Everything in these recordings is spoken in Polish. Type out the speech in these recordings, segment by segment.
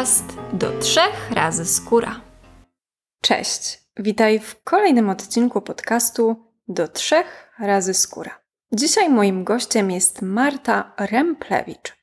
podcast do trzech razy skóra. Cześć, witaj w kolejnym odcinku podcastu do trzech razy skóra. Dzisiaj moim gościem jest Marta Remplewicz,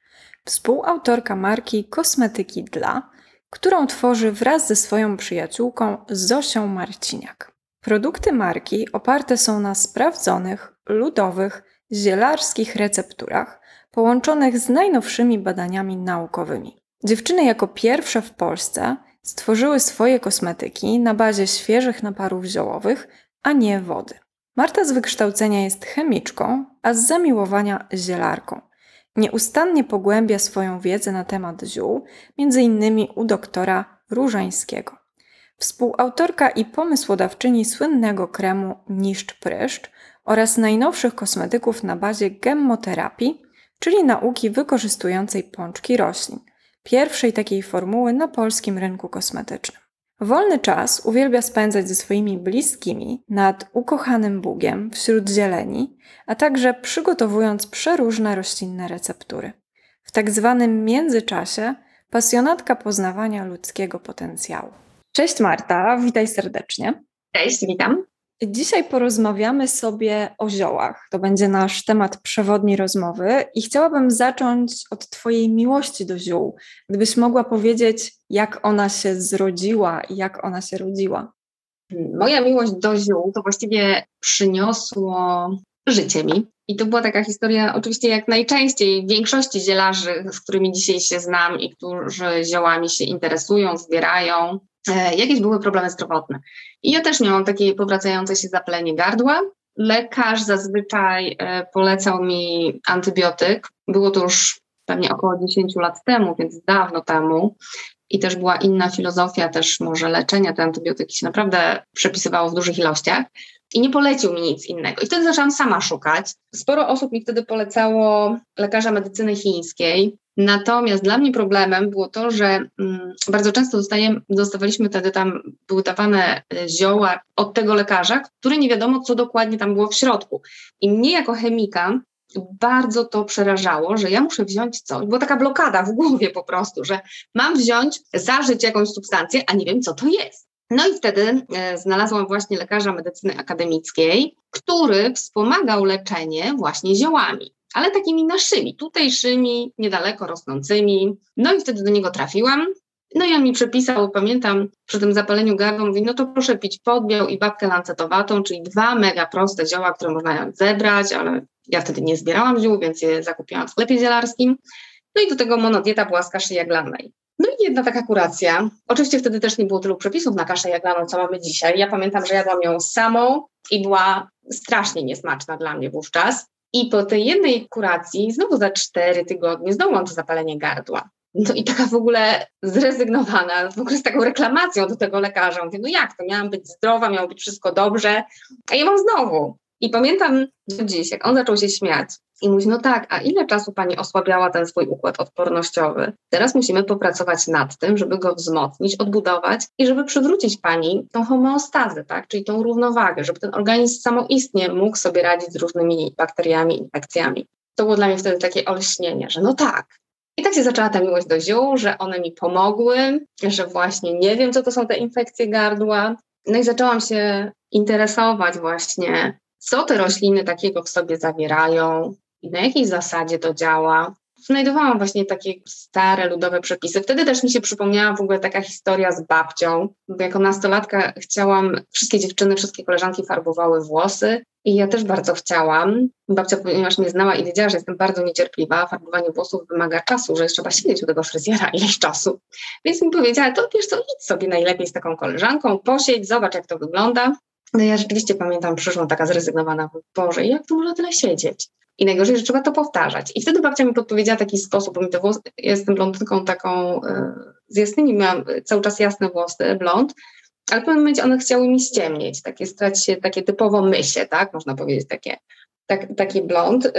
współautorka marki Kosmetyki Dla, którą tworzy wraz ze swoją przyjaciółką Zosią Marciniak. Produkty marki oparte są na sprawdzonych, ludowych, zielarskich recepturach połączonych z najnowszymi badaniami naukowymi. Dziewczyny jako pierwsze w Polsce stworzyły swoje kosmetyki na bazie świeżych naparów ziołowych, a nie wody. Marta z wykształcenia jest chemiczką, a z zamiłowania zielarką. Nieustannie pogłębia swoją wiedzę na temat ziół, m.in. u doktora Różańskiego. Współautorka i pomysłodawczyni słynnego kremu Niszcz Pryszcz oraz najnowszych kosmetyków na bazie gemmoterapii, czyli nauki wykorzystującej pączki roślin – pierwszej takiej formuły na polskim rynku kosmetycznym. Wolny czas uwielbia spędzać ze swoimi bliskimi nad ukochanym Bugiem wśród zieleni, a także przygotowując przeróżne roślinne receptury. W tak zwanym międzyczasie pasjonatka poznawania ludzkiego potencjału. Cześć Marta, witaj serdecznie. Cześć, witam. Dzisiaj porozmawiamy sobie o ziołach. To będzie nasz temat przewodni rozmowy i chciałabym zacząć od Twojej miłości do ziół. Gdybyś mogła powiedzieć, jak ona się zrodziła i jak ona się rodziła. Moja miłość do ziół to właściwie przyniosło życie mi. I to była taka historia, oczywiście jak najczęściej większości zielarzy, z którymi dzisiaj się znam i którzy ziołami się interesują, zbierają, jakieś były problemy zdrowotne. I ja też miałam takie powracające się zapalenie gardła. Lekarz zazwyczaj e, polecał mi antybiotyk. Było to już pewnie około 10 lat temu, więc dawno temu. I też była inna filozofia też może leczenia. Te antybiotyki się naprawdę przepisywało w dużych ilościach. I nie polecił mi nic innego. I wtedy zaczęłam sama szukać. Sporo osób mi wtedy polecało lekarza medycyny chińskiej, Natomiast dla mnie problemem było to, że mm, bardzo często dostawaliśmy wtedy tam, były dawane e, zioła od tego lekarza, który nie wiadomo, co dokładnie tam było w środku. I mnie jako chemika bardzo to przerażało, że ja muszę wziąć coś, była taka blokada w głowie po prostu, że mam wziąć, zażyć jakąś substancję, a nie wiem, co to jest. No i wtedy e, znalazłam właśnie lekarza medycyny akademickiej, który wspomagał leczenie właśnie ziołami ale takimi naszymi, tutejszymi, niedaleko rosnącymi. No i wtedy do niego trafiłam. No i on mi przepisał, pamiętam, przy tym zapaleniu gardła, mówi, no to proszę pić podbiał i babkę lancetowatą, czyli dwa mega proste zioła, które można zebrać, ale ja wtedy nie zbierałam ziół, więc je zakupiłam w sklepie zielarskim. No i do tego monodieta była z kaszy jaglanej. No i jedna taka kuracja. Oczywiście wtedy też nie było tylu przepisów na kaszę jaglaną, co mamy dzisiaj. Ja pamiętam, że jadłam ją samą i była strasznie niesmaczna dla mnie wówczas. I po tej jednej kuracji, znowu za cztery tygodnie, znowu mam to zapalenie gardła. No i taka w ogóle zrezygnowana, w ogóle z taką reklamacją do tego lekarza. Mówię, no jak to, miałam być zdrowa, miało być wszystko dobrze, a ja mam znowu. I pamiętam do dziś, jak on zaczął się śmiać i mówi, no tak, a ile czasu Pani osłabiała ten swój układ odpornościowy? Teraz musimy popracować nad tym, żeby go wzmocnić, odbudować i żeby przywrócić Pani tą homeostazę, tak? czyli tą równowagę, żeby ten organizm samoistnie mógł sobie radzić z różnymi bakteriami, infekcjami. To było dla mnie wtedy takie olśnienie, że no tak, i tak się zaczęła ta miłość do ziół, że one mi pomogły, że właśnie nie wiem, co to są te infekcje gardła. No i zaczęłam się interesować właśnie co te rośliny takiego w sobie zawierają i na jakiej zasadzie to działa. Znajdowałam właśnie takie stare, ludowe przepisy. Wtedy też mi się przypomniała w ogóle taka historia z babcią. Jako nastolatka chciałam, wszystkie dziewczyny, wszystkie koleżanki farbowały włosy i ja też bardzo chciałam. Babcia, ponieważ mnie znała i wiedziała, że jestem bardzo niecierpliwa, farbowanie włosów wymaga czasu, że trzeba siedzieć u tego fryzjera ileś czasu. Więc mi powiedziała, to wiesz co, idź sobie najlepiej z taką koleżanką, posiedź, zobacz jak to wygląda. No ja rzeczywiście pamiętam, przyszłam taka zrezygnowana, Boże, jak tu można tyle siedzieć? I najgorzej, że trzeba to powtarzać. I wtedy babcia mi podpowiedziała taki sposób, bo mi te włosy, jestem blondynką taką e, z jasnymi, miałam cały czas jasne włosy, blond, ale w pewnym momencie one chciały mi ściemnieć, takie stać się takie typowo mysie, tak, można powiedzieć, takie tak, taki blond, y,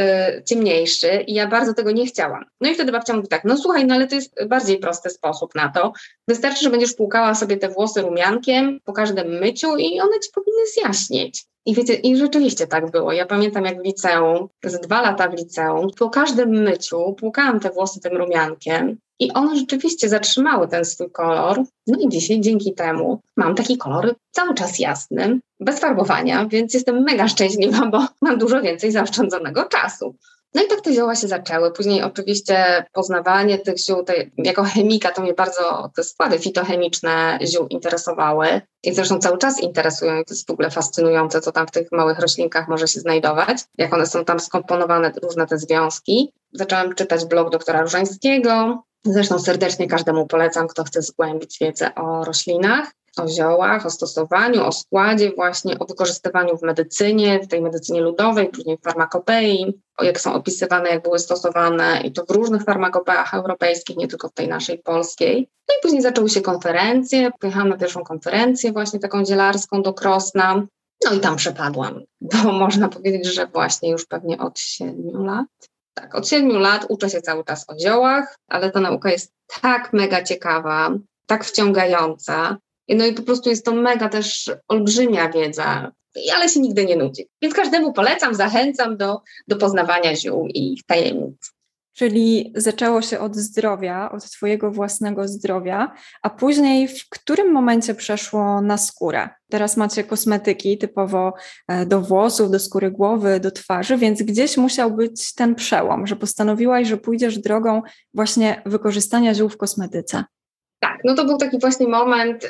ciemniejszy i ja bardzo tego nie chciałam. No i wtedy babcia mówi tak, no słuchaj, no ale to jest bardziej prosty sposób na to. Wystarczy, że będziesz płukała sobie te włosy rumiankiem po każdym myciu i one ci powinny zjaśnieć. I wiecie, i rzeczywiście tak było. Ja pamiętam jak w liceum, z dwa lata w liceum, po każdym myciu płukałam te włosy tym rumiankiem i one rzeczywiście zatrzymały ten swój kolor. No i dzisiaj dzięki temu mam taki kolor cały czas jasny, bez farbowania, więc jestem mega szczęśliwa, bo mam dużo więcej zaoszczędzonego czasu. No i tak te zioła się zaczęły. Później oczywiście poznawanie tych ziół, jako chemika to mnie bardzo te składy fitochemiczne ziół interesowały i zresztą cały czas interesują i to jest w ogóle fascynujące, co tam w tych małych roślinkach może się znajdować, jak one są tam skomponowane, różne te związki. Zaczęłam czytać blog doktora Różańskiego, Zresztą serdecznie każdemu polecam, kto chce zgłębić wiedzę o roślinach o ziołach, o stosowaniu, o składzie właśnie, o wykorzystywaniu w medycynie, w tej medycynie ludowej, później w farmakopei, jak są opisywane, jak były stosowane i to w różnych farmakopeach europejskich, nie tylko w tej naszej polskiej. No i później zaczęły się konferencje, pojechałam na pierwszą konferencję właśnie taką dzielarską do Krosna, no i tam przepadłam, bo można powiedzieć, że właśnie już pewnie od siedmiu lat. Tak, od siedmiu lat uczę się cały czas o ziołach, ale ta nauka jest tak mega ciekawa, tak wciągająca, no i po prostu jest to mega też olbrzymia wiedza, ale się nigdy nie nudzi. Więc każdemu polecam, zachęcam do, do poznawania ziół i ich tajemnic. Czyli zaczęło się od zdrowia, od Twojego własnego zdrowia, a później w którym momencie przeszło na skórę? Teraz macie kosmetyki typowo e, do włosów, do skóry głowy, do twarzy, więc gdzieś musiał być ten przełom, że postanowiłaś, że pójdziesz drogą właśnie wykorzystania ziół w kosmetyce. Tak, no to był taki właśnie moment, y,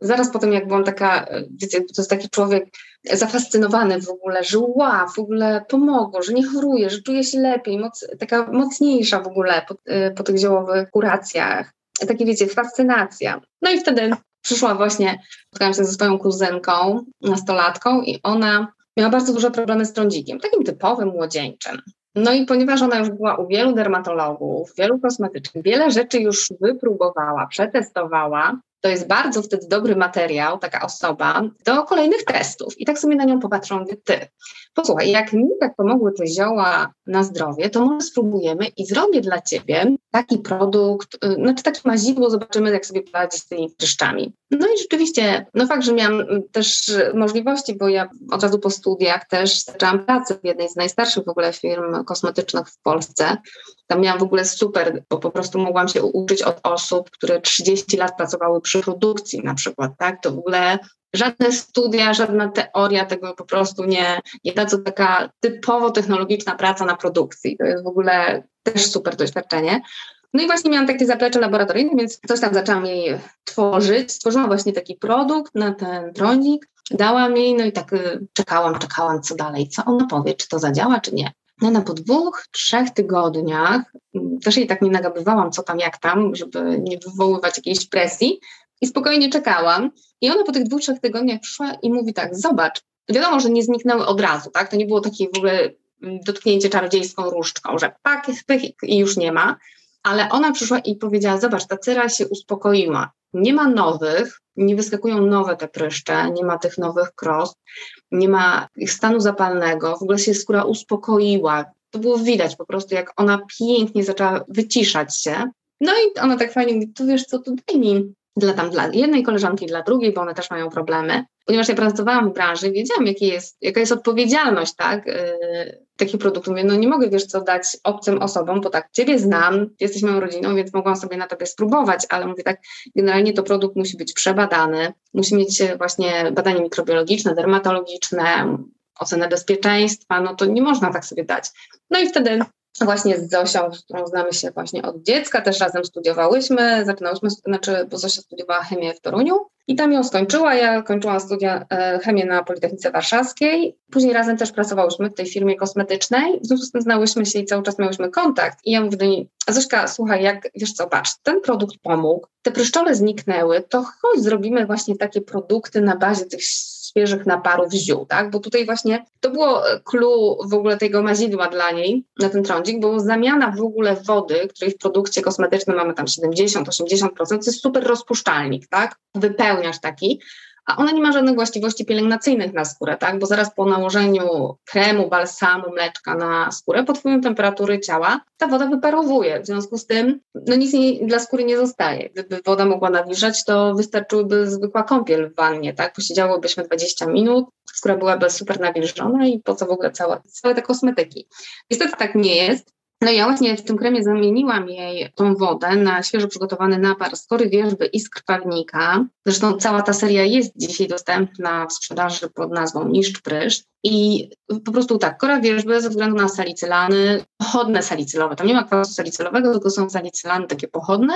zaraz po tym jak byłam taka, y, wiecie, to jest taki człowiek zafascynowany w ogóle, że wow, w ogóle pomogło, że nie choruje, że czuje się lepiej, moc, taka mocniejsza w ogóle po, y, po tych ziołowych kuracjach. Takie wiecie, fascynacja. No i wtedy przyszła właśnie, spotkałam się ze swoją kuzynką, nastolatką i ona miała bardzo duże problemy z trądzikiem, takim typowym młodzieńczym. No i ponieważ ona już była u wielu dermatologów, wielu kosmetycznych, wiele rzeczy już wypróbowała, przetestowała, to jest bardzo wtedy dobry materiał, taka osoba, do kolejnych testów. I tak sobie na nią popatrzą, mówię, ty, posłuchaj, jak mi tak pomogły te zioła na zdrowie, to może spróbujemy i zrobię dla ciebie taki produkt, y, znaczy takie mazidło, zobaczymy, jak sobie poradzić z tymi pryszczami. No i rzeczywiście, no fakt, że miałam też możliwości, bo ja od razu po studiach też zaczęłam pracę w jednej z najstarszych w ogóle firm kosmetycznych w Polsce. Tam miałam w ogóle super, bo po prostu mogłam się uczyć od osób, które 30 lat pracowały przy produkcji na przykład, tak? To w ogóle żadne studia, żadna teoria tego po prostu nie, nie da, co taka typowo technologiczna praca na produkcji. To jest w ogóle też super doświadczenie. No i właśnie miałam takie zaplecze laboratoryjne, więc coś tam zaczęłam jej tworzyć. Stworzyłam właśnie taki produkt na ten tronik, dałam jej, no i tak y, czekałam, czekałam, co dalej, co ona powie, czy to zadziała, czy nie. No, no po dwóch, trzech tygodniach, też jej tak nie nagabywałam, co tam, jak tam, żeby nie wywoływać jakiejś presji i spokojnie czekałam. I ona po tych dwóch, trzech tygodniach przyszła i mówi tak, zobacz, wiadomo, że nie zniknęły od razu, tak? To nie było takie w ogóle mm, dotknięcie czarodziejską różdżką, że pak, pych i już nie ma. Ale ona przyszła i powiedziała, zobacz, ta cera się uspokoiła. Nie ma nowych, nie wyskakują nowe te pryszcze, nie ma tych nowych kros, nie ma stanu zapalnego, w ogóle się skóra uspokoiła. To było widać po prostu, jak ona pięknie zaczęła wyciszać się. No i ona tak fajnie mówi, tu wiesz co, tu daj mi dla tam dla jednej koleżanki, dla drugiej, bo one też mają problemy. Ponieważ ja pracowałam w branży, wiedziałam, jakie jest, jaka jest odpowiedzialność, tak, yy, takich produktów. Mówię, no nie mogę, wiesz co, dać obcym osobom, bo tak, ciebie znam, jesteś moją rodziną, więc mogłam sobie na tobie spróbować, ale mówię tak, generalnie to produkt musi być przebadany, musi mieć właśnie badanie mikrobiologiczne, dermatologiczne, ocenę bezpieczeństwa, no to nie można tak sobie dać. No i wtedy właśnie z Zosią, z którą znamy się właśnie od dziecka, też razem studiowałyśmy, zaczynałyśmy, znaczy, bo Zosia studiowała chemię w Toruniu i tam ją skończyła, ja kończyłam studia e, chemię na Politechnice Warszawskiej, później razem też pracowałyśmy w tej firmie kosmetycznej, w związku z tym znałyśmy się i cały czas miałyśmy kontakt. I ja mówię do niej, Zośka, słuchaj, jak, wiesz co, patrz, ten produkt pomógł, te pryszczole zniknęły, to chodź zrobimy właśnie takie produkty na bazie tych świeżych naparów ziół, tak? Bo tutaj właśnie to było clue w ogóle tego mazidła dla niej na ten trądzik, bo zamiana w ogóle wody, której w produkcie kosmetycznym mamy tam 70-80%, to jest super rozpuszczalnik, tak? Wypełniasz taki, a ona nie ma żadnych właściwości pielęgnacyjnych na skórę, tak? Bo zaraz po nałożeniu kremu, balsamu, mleczka na skórę pod wpływem temperatury ciała ta woda wyparowuje. W związku z tym no nic nie, dla skóry nie zostaje. Gdyby woda mogła nawilżać, to wystarczyłyby zwykła kąpiel w wannie, tak? Posiedziałybyśmy 20 minut, skóra byłaby super nawilżona i po co w ogóle całe, całe te kosmetyki. Niestety tak nie jest. No ja właśnie w tym kremie zamieniłam jej tą wodę na świeżo przygotowany napar z kory wierzby i z krwawnika. Zresztą cała ta seria jest dzisiaj dostępna w sprzedaży pod nazwą Niszcz Pryszcz. I po prostu tak, kora wierzby ze względu na salicylany, pochodne salicylowe, tam nie ma kwasu salicylowego, tylko są salicylany takie pochodne,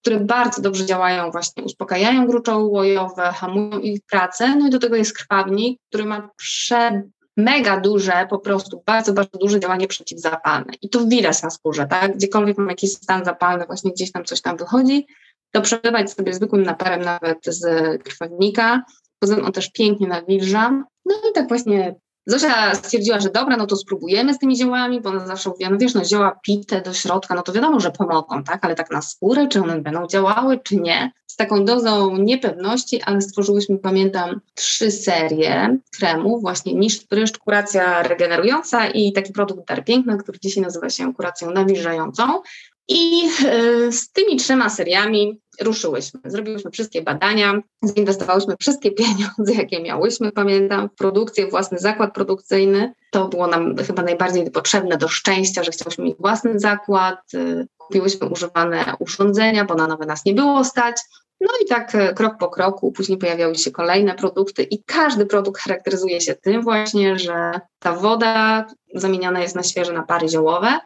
które bardzo dobrze działają, właśnie uspokajają gruczoły łojowe, hamują ich pracę, no i do tego jest krwawnik, który ma prze mega duże, po prostu bardzo, bardzo duże działanie przeciwzapalne. I to widać na skórze, tak? Gdziekolwiek mam jakiś stan zapalny, właśnie gdzieś tam coś tam wychodzi, to przelewać sobie zwykłym naparem nawet z krwawnika. Poza tym on też pięknie nawilża. No i tak właśnie Zosia stwierdziła, że dobra, no to spróbujemy z tymi ziołami, bo ona zawsze mówiła, no wiesz, no zioła pite do środka, no to wiadomo, że pomogą, tak, ale tak na skórę, czy one będą działały, czy nie. Z taką dozą niepewności, ale stworzyłyśmy, pamiętam, trzy serie kremów, właśnie niż pryszcz, kuracja regenerująca i taki produkt Dar Piękna, który dzisiaj nazywa się kuracją nawilżającą. I e, z tymi trzema seriami ruszyłyśmy. Zrobiłyśmy wszystkie badania, zainwestowałyśmy wszystkie pieniądze, jakie miałyśmy, pamiętam, w produkcję, własny zakład produkcyjny. To było nam chyba najbardziej potrzebne do szczęścia, że chciałyśmy mieć własny zakład. E, kupiłyśmy używane urządzenia, bo na nowe nas nie było stać. No i tak e, krok po kroku, później pojawiały się kolejne produkty i każdy produkt charakteryzuje się tym właśnie, że ta woda zamieniana jest na świeże napary ziołowe,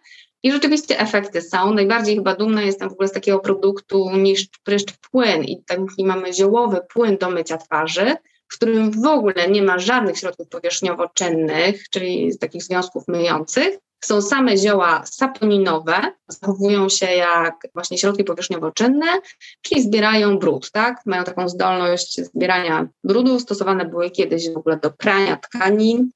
i rzeczywiście efekty są. Najbardziej chyba dumna jestem w ogóle z takiego produktu niż pryszcz płyn i taki mamy ziołowy płyn do mycia twarzy, w którym w ogóle nie ma żadnych środków powierzchniowo-czynnych, czyli takich związków myjących. Są same zioła saponinowe, zachowują się jak właśnie środki powierzchniowo-czynne, czyli zbierają brud, tak? Mają taką zdolność zbierania brudu. Stosowane były kiedyś w ogóle do prania tkanin,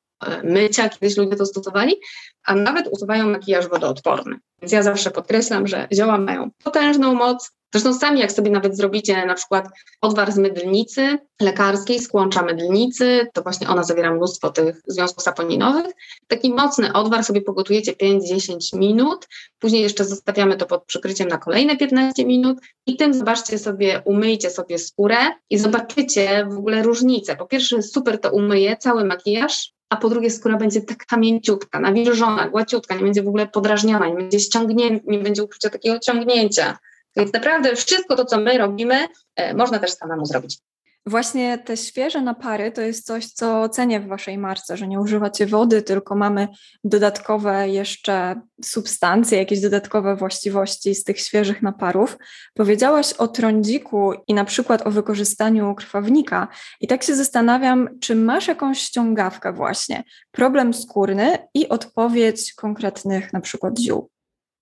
mycia, kiedyś ludzie to stosowali a nawet usuwają makijaż wodoodporny. Więc ja zawsze podkreślam, że zioła mają potężną moc. Zresztą sami, jak sobie nawet zrobicie na przykład odwar z mydlnicy lekarskiej, skłącza mydlnicy, to właśnie ona zawiera mnóstwo tych związków saponinowych. Taki mocny odwar sobie pogotujecie 5-10 minut, później jeszcze zostawiamy to pod przykryciem na kolejne 15 minut i tym zobaczcie sobie, umyjcie sobie skórę i zobaczycie w ogóle różnicę. Po pierwsze super to umyje cały makijaż, a po drugie skóra będzie taka mięciutka, nawilżona, gładziutka, nie będzie w ogóle podrażniona, nie będzie ściągnięta, nie będzie ukrycia takiego ciągnięcia. Więc naprawdę wszystko to, co my robimy, e, można też samemu zrobić. Właśnie te świeże napary to jest coś, co cenię w Waszej marce, że nie używacie wody, tylko mamy dodatkowe jeszcze substancje, jakieś dodatkowe właściwości z tych świeżych naparów. Powiedziałaś o trądziku i na przykład o wykorzystaniu krwawnika i tak się zastanawiam, czy masz jakąś ściągawkę właśnie, problem skórny i odpowiedź konkretnych na przykład ziół.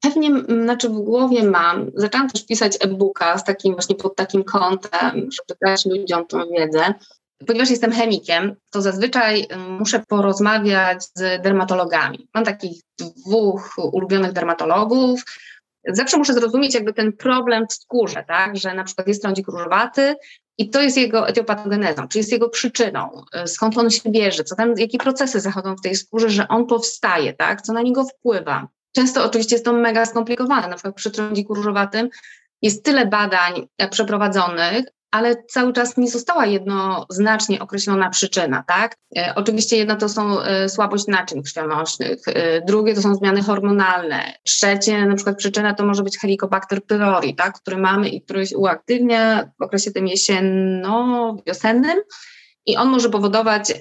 Pewnie, znaczy w głowie mam, zaczęłam też pisać e-booka z takim właśnie pod takim kątem, żeby dać ludziom tą wiedzę. Ponieważ jestem chemikiem, to zazwyczaj muszę porozmawiać z dermatologami. Mam takich dwóch ulubionych dermatologów. Zawsze muszę zrozumieć jakby ten problem w skórze, tak, że na przykład jest trądzik różowaty i to jest jego etiopatogenezą, czy jest jego przyczyną, skąd on się bierze, co tam, jakie procesy zachodzą w tej skórze, że on powstaje, tak, co na niego wpływa. Często oczywiście jest to mega skomplikowane, na przykład przy trądziku różowatym jest tyle badań e, przeprowadzonych, ale cały czas nie została jednoznacznie określona przyczyna, tak? E, oczywiście jedno to są e, słabość naczyń krwionośnych, drugie to są zmiany hormonalne, trzecie na przykład przyczyna to może być Helicobacter pylori, tak? który mamy i który się uaktywnia w okresie tym jesienno-wiosennym, i on może powodować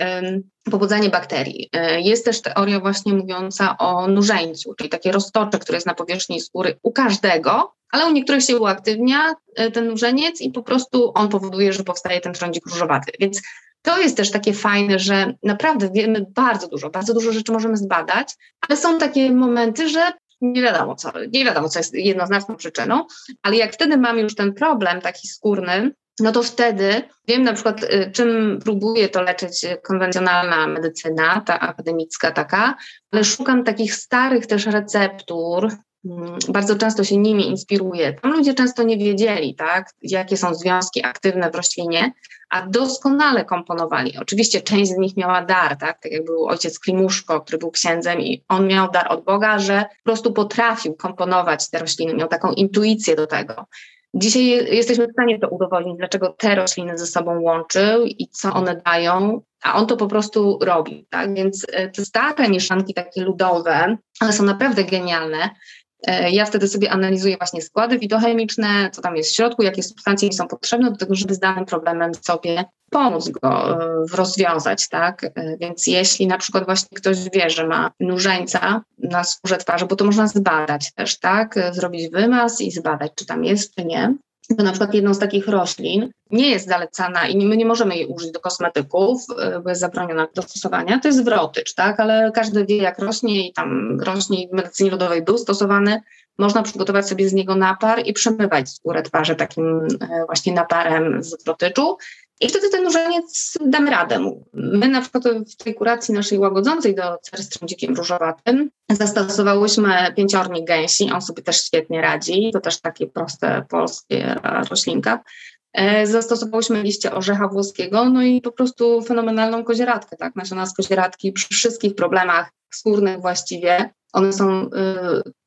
pobudzanie bakterii. E, jest też teoria właśnie mówiąca o nużeńcu, czyli takie roztocze, które jest na powierzchni skóry u każdego, ale u niektórych się uaktywnia e, ten nużeniec i po prostu on powoduje, że powstaje ten trądzik różowaty. Więc to jest też takie fajne, że naprawdę wiemy bardzo dużo, bardzo dużo rzeczy możemy zbadać, ale są takie momenty, że nie wiadomo co, nie wiadomo co jest jednoznaczną przyczyną, ale jak wtedy mamy już ten problem taki skórny, no to wtedy wiem na przykład, y, czym próbuje to leczyć konwencjonalna medycyna, ta akademicka taka, ale szukam takich starych też receptur, mm, bardzo często się nimi inspiruje. Tam ludzie często nie wiedzieli, tak, jakie są związki aktywne w roślinie, a doskonale komponowali. Oczywiście część z nich miała dar, tak, tak jak był ojciec Klimuszko, który był księdzem i on miał dar od Boga, że po prostu potrafił komponować te rośliny, miał taką intuicję do tego. Dzisiaj jesteśmy w stanie to udowodnić, dlaczego te rośliny ze sobą łączył i co one dają, a on to po prostu robi. Tak? Więc e, te stare mieszanki takie ludowe, one są naprawdę genialne. E, ja wtedy sobie analizuję właśnie składy fitochemiczne, co tam jest w środku, jakie substancje mi są potrzebne do tego, żeby z danym problemem sobie pomóc go e, rozwiązać, tak? Więc jeśli na przykład właśnie ktoś wie, że ma nużeńca na skórze twarzy, bo to można zbadać też, tak? Zrobić wymaz i zbadać, czy tam jest, czy nie to na przykład jedną z takich roślin nie jest zalecana i my nie możemy jej użyć do kosmetyków, y, bo jest zabroniona do stosowania, to jest wrotycz, tak? Ale każdy wie, jak rośnie i tam rośnie i w medycynie ludowej był stosowany. Można przygotować sobie z niego napar i przemywać skórę twarzy takim y, właśnie naparem z wrotyczu. I wtedy ten nurzeniec damy radę. My na przykład w tej kuracji naszej łagodzącej do cerstrym dzikim różowatym zastosowałyśmy pięciornik gęsi, on sobie też świetnie radzi, to też takie proste polskie roślinka. E, zastosowałyśmy liście orzecha włoskiego, no i po prostu fenomenalną kozieradkę, tak, nasiona z kozieradki przy wszystkich problemach skórnych właściwie. One są, y,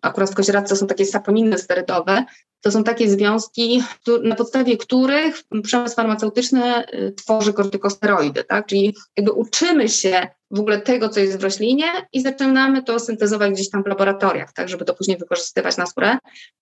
akurat w kozieradce są takie saponiny sterydowe, to są takie związki, na podstawie których przemysł farmaceutyczny y, tworzy kortykosteroidy, tak? Czyli jakby uczymy się w ogóle tego, co jest w roślinie i zaczynamy to syntezować gdzieś tam w laboratoriach, tak, żeby to później wykorzystywać na skórę.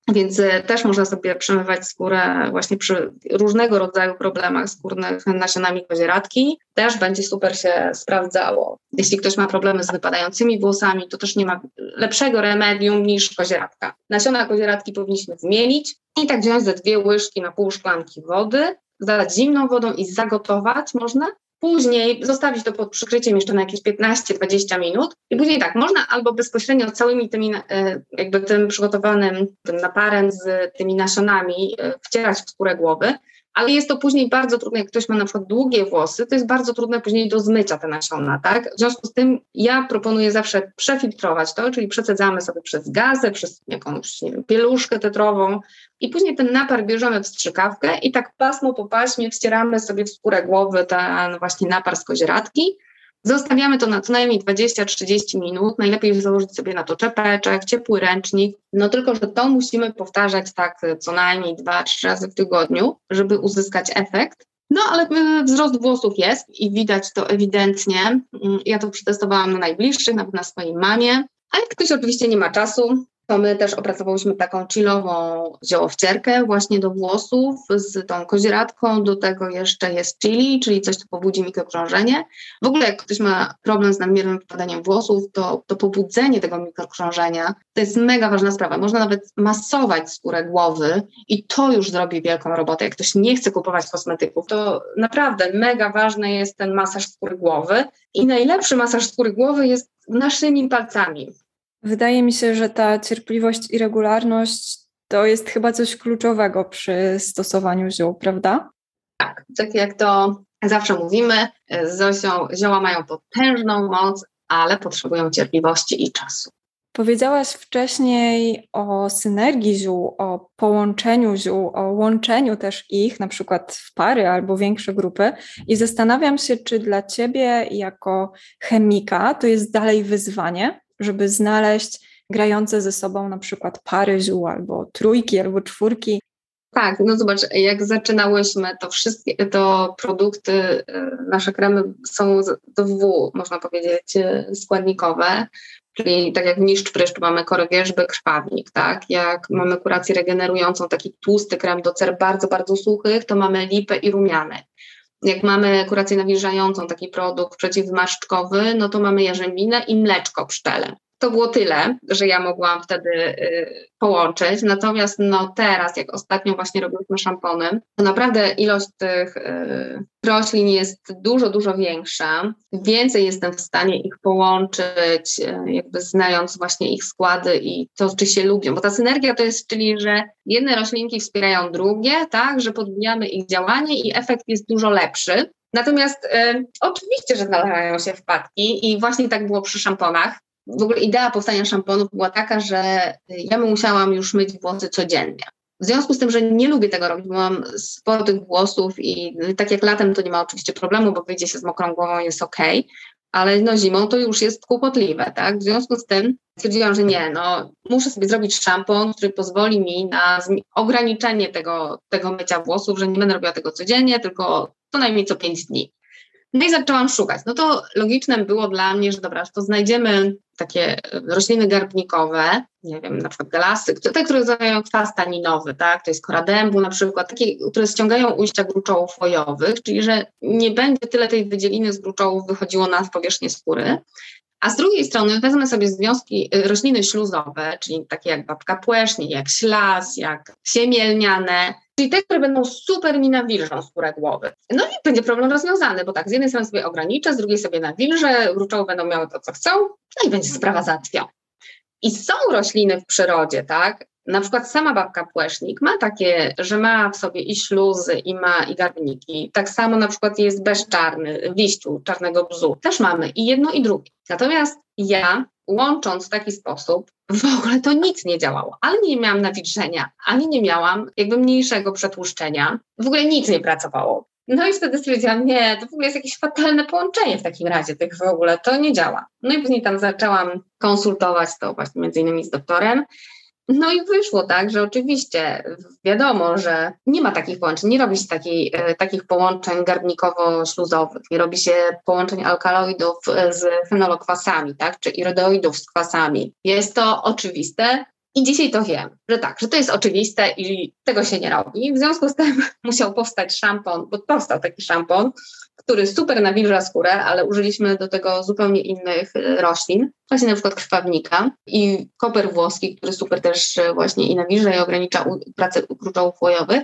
Więc y, też można sobie przemywać skórę właśnie przy różnego rodzaju problemach skórnych nasionami kozieradki. Też będzie super się sprawdzało. Jeśli ktoś ma problemy z wypadającymi włosami, to też nie ma lepszego remedium niż kozieradka. Nasiona kozieradki powinniśmy zmielić i tak wziąć ze dwie łyżki na pół szklanki wody, zalać zimną wodą i zagotować można. Później zostawić to pod przykryciem jeszcze na jakieś 15-20 minut. I później tak, można albo bezpośrednio całymi tymi, e, jakby tym przygotowanym tym naparem z tymi nasionami e, wcierać w skórę głowy, ale jest to później bardzo trudne, jak ktoś ma na przykład długie włosy, to jest bardzo trudne później do zmycia te nasiona, tak? W związku z tym ja proponuję zawsze przefiltrować to, czyli przecedzamy sobie przez gazę, przez jakąś, nie wiem, pieluszkę tetrową i później ten napar bierzemy w strzykawkę i tak pasmo po paśmie wcieramy sobie w skórę głowy ten właśnie napar z kozieradki Zostawiamy to na co najmniej 20-30 minut. Najlepiej założyć sobie na to czepeczek, ciepły ręcznik. No tylko, że to musimy powtarzać tak co najmniej 2-3 razy w tygodniu, żeby uzyskać efekt. No ale y, wzrost włosów jest i widać to ewidentnie. Mm, ja to przetestowałam na najbliższych, nawet na swojej mamie. A jak ktoś oczywiście nie ma czasu, to my też opracowałyśmy taką chillową ziołowcierkę właśnie do włosów z tą kozieradką. Do tego jeszcze jest chili, czyli coś, co pobudzi mikrokrążenie. W ogóle jak ktoś ma problem z nadmiernym wypadaniem włosów, to, to pobudzenie tego mikrokrążenia to jest mega ważna sprawa. Można nawet masować skórę głowy i to już zrobi wielką robotę. Jak ktoś nie chce kupować kosmetyków, to naprawdę mega ważny jest ten masaż skóry głowy. I najlepszy masaż skóry głowy jest naszymi palcami. Wydaje mi się, że ta cierpliwość i regularność to jest chyba coś kluczowego przy stosowaniu ziół, prawda? Tak, tak jak to zawsze mówimy, z Zosią zioła mają potężną moc, ale potrzebują cierpliwości i czasu. Powiedziałaś wcześniej o synergii ziół, o połączeniu ziół, o łączeniu też ich, na przykład w pary albo większe grupy, i zastanawiam się, czy dla Ciebie, jako chemika, to jest dalej wyzwanie, żeby znaleźć grające ze sobą na przykład pary ziół albo trójki albo czwórki. Tak, no zobacz, jak zaczynałyśmy, to wszystkie to produkty, e, nasze kremy są W, można powiedzieć, e, składnikowe. Czyli tak jak niszcz pryszcz mamy korę wierzby, krwawnik, tak? Jak mamy kurację regenerującą, taki tłusty krem do cer bardzo, bardzo suchych, to mamy lipę i rumianek. Jak mamy kurację nawilżającą, taki produkt przeciwzmarszczkowy, no to mamy jarzębinę i mleczko pszczele. To było tyle, że ja mogłam wtedy y, połączyć. Natomiast no teraz, jak ostatnio właśnie robiliśmy szampony, to naprawdę ilość tych y, roślin jest dużo, dużo większa. Więcej jestem w stanie ich połączyć, y, jakby znając właśnie ich składy i to, czy się lubią. Bo ta synergia to jest, czyli, że jedne roślinki wspierają drugie, tak, że podbijamy ich działanie i efekt jest dużo lepszy. Natomiast y, oczywiście, że nalewają się wpadki i właśnie tak było przy szamponach w ogóle idea powstania szamponu była taka, że ja musiałam już myć włosy codziennie. W związku z tym, że nie lubię tego robić, bo mam sporo tych włosów i tak jak latem to nie ma oczywiście problemu, bo wyjdzie się z mokrą głową, jest ok, ale no zimą to już jest kłopotliwe, tak? W związku z tym stwierdziłam, że nie, no muszę sobie zrobić szampon, który pozwoli mi na ograniczenie tego, tego mycia włosów, że nie będę robiła tego codziennie, tylko co najmniej co pięć dni. No i zaczęłam szukać. No to logiczne było dla mnie, że dobra, to znajdziemy takie rośliny garbnikowe, nie wiem, na przykład galasy, te, które zawierają kwas taninowy, tak, to jest kora dębu na przykład, takie, które ściągają ujścia gruczołów łojowych, czyli że nie będzie tyle tej wydzieliny z gruczołów wychodziło na powierzchnię skóry, a z drugiej strony wezmę sobie związki, y, rośliny śluzowe, czyli takie jak babka płesznie, jak ślas, jak siemielniane, czyli te, które będą super mi nawilżą skórę głowy. No i będzie problem rozwiązany, bo tak, z jednej strony sobie ograniczę, z drugiej sobie nawilżę, gruczoły będą miały to, co chcą, no i będzie sprawa załatwiona. I są rośliny w przyrodzie, tak? Na przykład sama babka płesznik ma takie, że ma w sobie i śluzy, i ma i garbniki. Tak samo na przykład jest bezczarny, w liściu czarnego bzu. Też mamy i jedno i drugie. Natomiast ja, łącząc w taki sposób, w ogóle to nic nie działało. Ale nie miałam nawilżenia, ani nie miałam jakby mniejszego przetłuszczenia. W ogóle nic nie pracowało. No i wtedy stwierdziłam, nie, to w ogóle jest jakieś fatalne połączenie w takim razie, tych w ogóle, to nie działa. No i później tam zaczęłam konsultować to właśnie między innymi z doktorem. No i wyszło tak, że oczywiście wiadomo, że nie ma takich połączeń, nie robi się e, takich połączeń garbnikowo-śluzowych, nie robi się połączeń alkaloidów e, z fenolokwasami, tak, czy irydoidów z kwasami. Jest to oczywiste, i dzisiaj to wiem, że tak, że to jest oczywiste i tego się nie robi. W związku z tym musiał powstać szampon, bo powstał taki szampon, który super nawilża skórę, ale użyliśmy do tego zupełnie innych e, roślin, właśnie na przykład krwawnika i koper włoski, który super też e, właśnie i nawilża i ogranicza pracę gruczołów łojowych.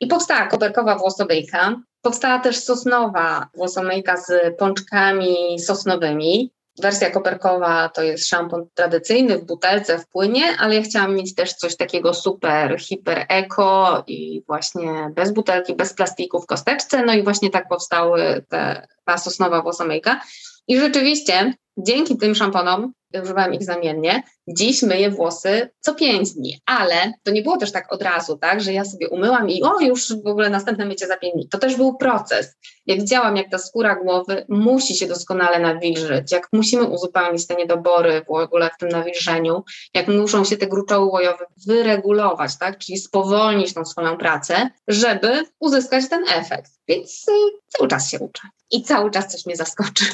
I powstała koperkowa włosomyjka, powstała też sosnowa włosomyjka z pączkami sosnowymi, Wersja koperkowa to jest szampon tradycyjny w butelce, w płynie, ale ja chciałam mieć też coś takiego super, hiper eko i właśnie bez butelki, bez plastiku w kosteczce. No i właśnie tak powstały te, ta sosnowa włosomyjka. I rzeczywiście dzięki tym szamponom używałam ich zamiennie. Dziś myję włosy co pięć dni, ale to nie było też tak od razu, tak, że ja sobie umyłam i o, już w ogóle następne mycie za pięć dni. To też był proces. Jak widziałam, jak ta skóra głowy musi się doskonale nawilżyć, jak musimy uzupełnić te niedobory w ogóle w tym nawilżeniu, jak muszą się te gruczoły łojowe wyregulować, tak, czyli spowolnić tą swoją pracę, żeby uzyskać ten efekt. Więc y, cały czas się uczę i cały czas coś mnie zaskoczy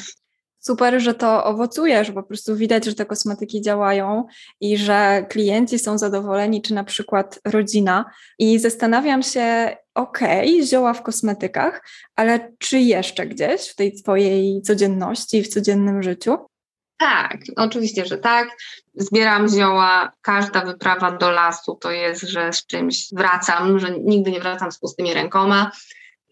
super, że to owocuje, że po prostu widać, że te kosmetyki działają i że klienci są zadowoleni, czy na przykład rodzina. I zastanawiam się, okej, okay, zioła w kosmetykach, ale czy jeszcze gdzieś w tej Twojej codzienności, w codziennym życiu? Tak, oczywiście, że tak. Zbieram zioła. Każda wyprawa do lasu to jest, że z czymś wracam, że nigdy nie wracam z pustymi rękoma.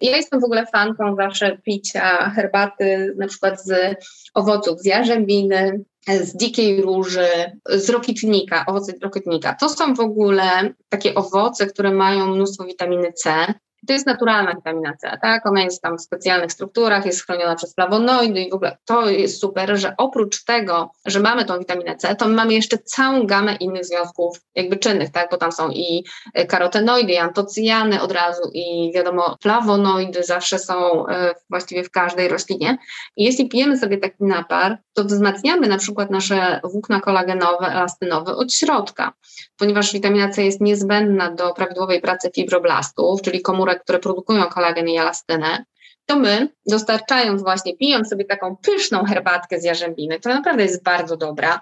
Ja jestem w ogóle fanką zawsze picia herbaty, na przykład z owoców, z jarzębiny, z dzikiej róży, z rokitnika, owoce rokitnika. To są w ogóle takie owoce, które mają mnóstwo witaminy C, to jest naturalna witamina C, tak? Ona jest tam w specjalnych strukturach, jest chroniona przez flawonoidy i w ogóle to jest super, że oprócz tego, że mamy tą witaminę C, to mamy jeszcze całą gamę innych związków jakby czynnych, tak? Bo tam są i karotenoidy, i antocyjany od razu i wiadomo flawonoidy zawsze są e, właściwie w każdej roślinie. I jeśli pijemy sobie taki napar, to wzmacniamy na przykład nasze włókna kolagenowe, elastynowe od środka, ponieważ witamina C jest niezbędna do prawidłowej pracy fibroblastów, czyli komórek, które produkują kolagen i elastynę, to my, dostarczając właśnie, pijąc sobie taką pyszną herbatkę z jarzębiny, która naprawdę jest bardzo dobra,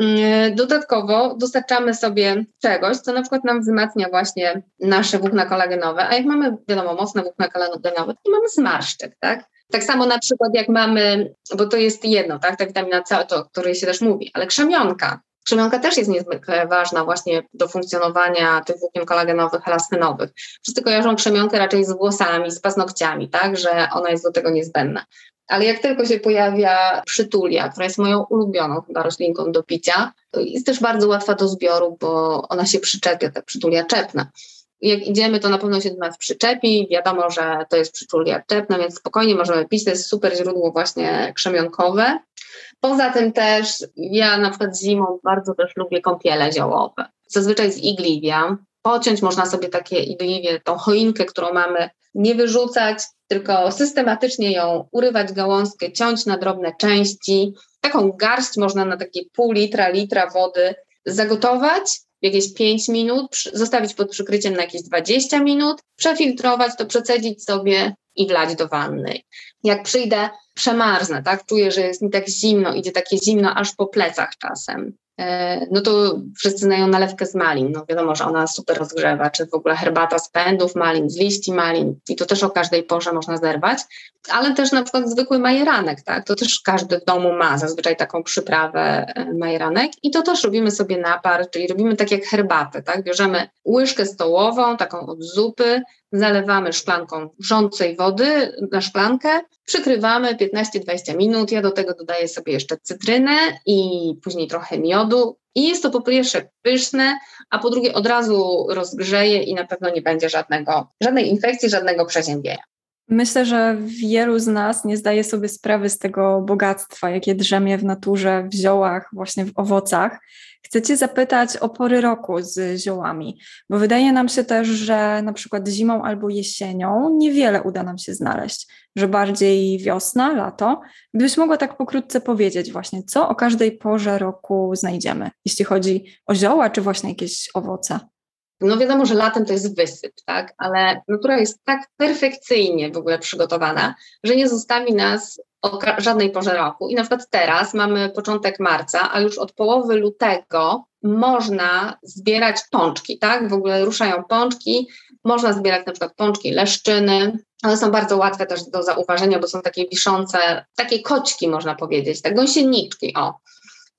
mm, Dodatkowo dostarczamy sobie czegoś, co na przykład nam wzmacnia właśnie nasze włókna kolagenowe, a jak mamy, wiadomo, mocne włókna kolagenowe, to mamy zmarszczek, tak? Tak samo na przykład jak mamy, bo to jest jedno, tak, ta witamina C, o której się też mówi, ale krzemionka. Krzemionka też jest niezwykle ważna właśnie do funkcjonowania tych włókien kolagenowych, elastynowych. Wszyscy kojarzą krzemionkę raczej z włosami, z paznokciami, tak, że ona jest do tego niezbędna. Ale jak tylko się pojawia przytulia, która jest moją ulubioną chyba roślinką do picia, jest też bardzo łatwa do zbioru, bo ona się przyczepia, ta przytulia czepna jak idziemy, to na pewno się do nas przyczepi. Wiadomo, że to jest przyczulia czepna, więc spokojnie możemy pić. To jest super źródło właśnie krzemionkowe. Poza tym też ja na przykład zimą bardzo też lubię kąpiele ziołowe. Zazwyczaj z igliwia. Pociąć można sobie takie igliwie, tą choinkę, którą mamy, nie wyrzucać, tylko systematycznie ją urywać gałązkę, ciąć na drobne części. Taką garść można na takie pół litra, litra wody zagotować jakieś 5 minut, zostawić pod przykryciem na jakieś 20 minut, przefiltrować to, przecedzić sobie i wlać do wanny. Jak przyjdę, przemarznę, tak? Czuję, że jest mi tak zimno, idzie takie zimno aż po plecach czasem. E, no to wszyscy znają nalewkę z malin. No wiadomo, że ona super rozgrzewa, czy w ogóle herbata z pędów malin, z liści malin i to też o każdej porze można zerwać, ale też na przykład zwykły majeranek, tak? To też każdy w domu ma zazwyczaj taką przyprawę e, majeranek i to też robimy sobie napar, czyli robimy tak jak herbatę, tak? Bierzemy łyżkę stołową, taką od zupy, zalewamy szklanką wrzącej wody na szklankę, przykrywamy 15-20 minut. Ja do tego dodaję sobie jeszcze cytrynę i później trochę miodu. I jest to po pierwsze pyszne, a po drugie od razu rozgrzeje i na pewno nie będzie żadnego, żadnej infekcji, żadnego przeziębienia. Myślę, że wielu z nas nie zdaje sobie sprawy z tego bogactwa, jakie drzemie w naturze, w ziołach, właśnie w owocach. Chcę Cię zapytać o pory roku z ziołami, bo wydaje nam się też, że na przykład zimą albo jesienią niewiele uda nam się znaleźć, że bardziej wiosna, lato. Gdybyś mogła tak pokrótce powiedzieć właśnie, co o każdej porze roku znajdziemy, jeśli chodzi o zioła czy właśnie jakieś owoce. No wiadomo, że latem to jest wysyp, tak, ale natura jest tak perfekcyjnie w ogóle przygotowana, że nie zostawi nas o żadnej porze roku. I na przykład teraz mamy początek marca, a już od połowy lutego można zbierać pączki, tak? W ogóle ruszają pączki, można zbierać na przykład pączki leszczyny. One są bardzo łatwe też do zauważenia, bo są takie wiszące, takie koćki można powiedzieć, tak gąsieniczki, o.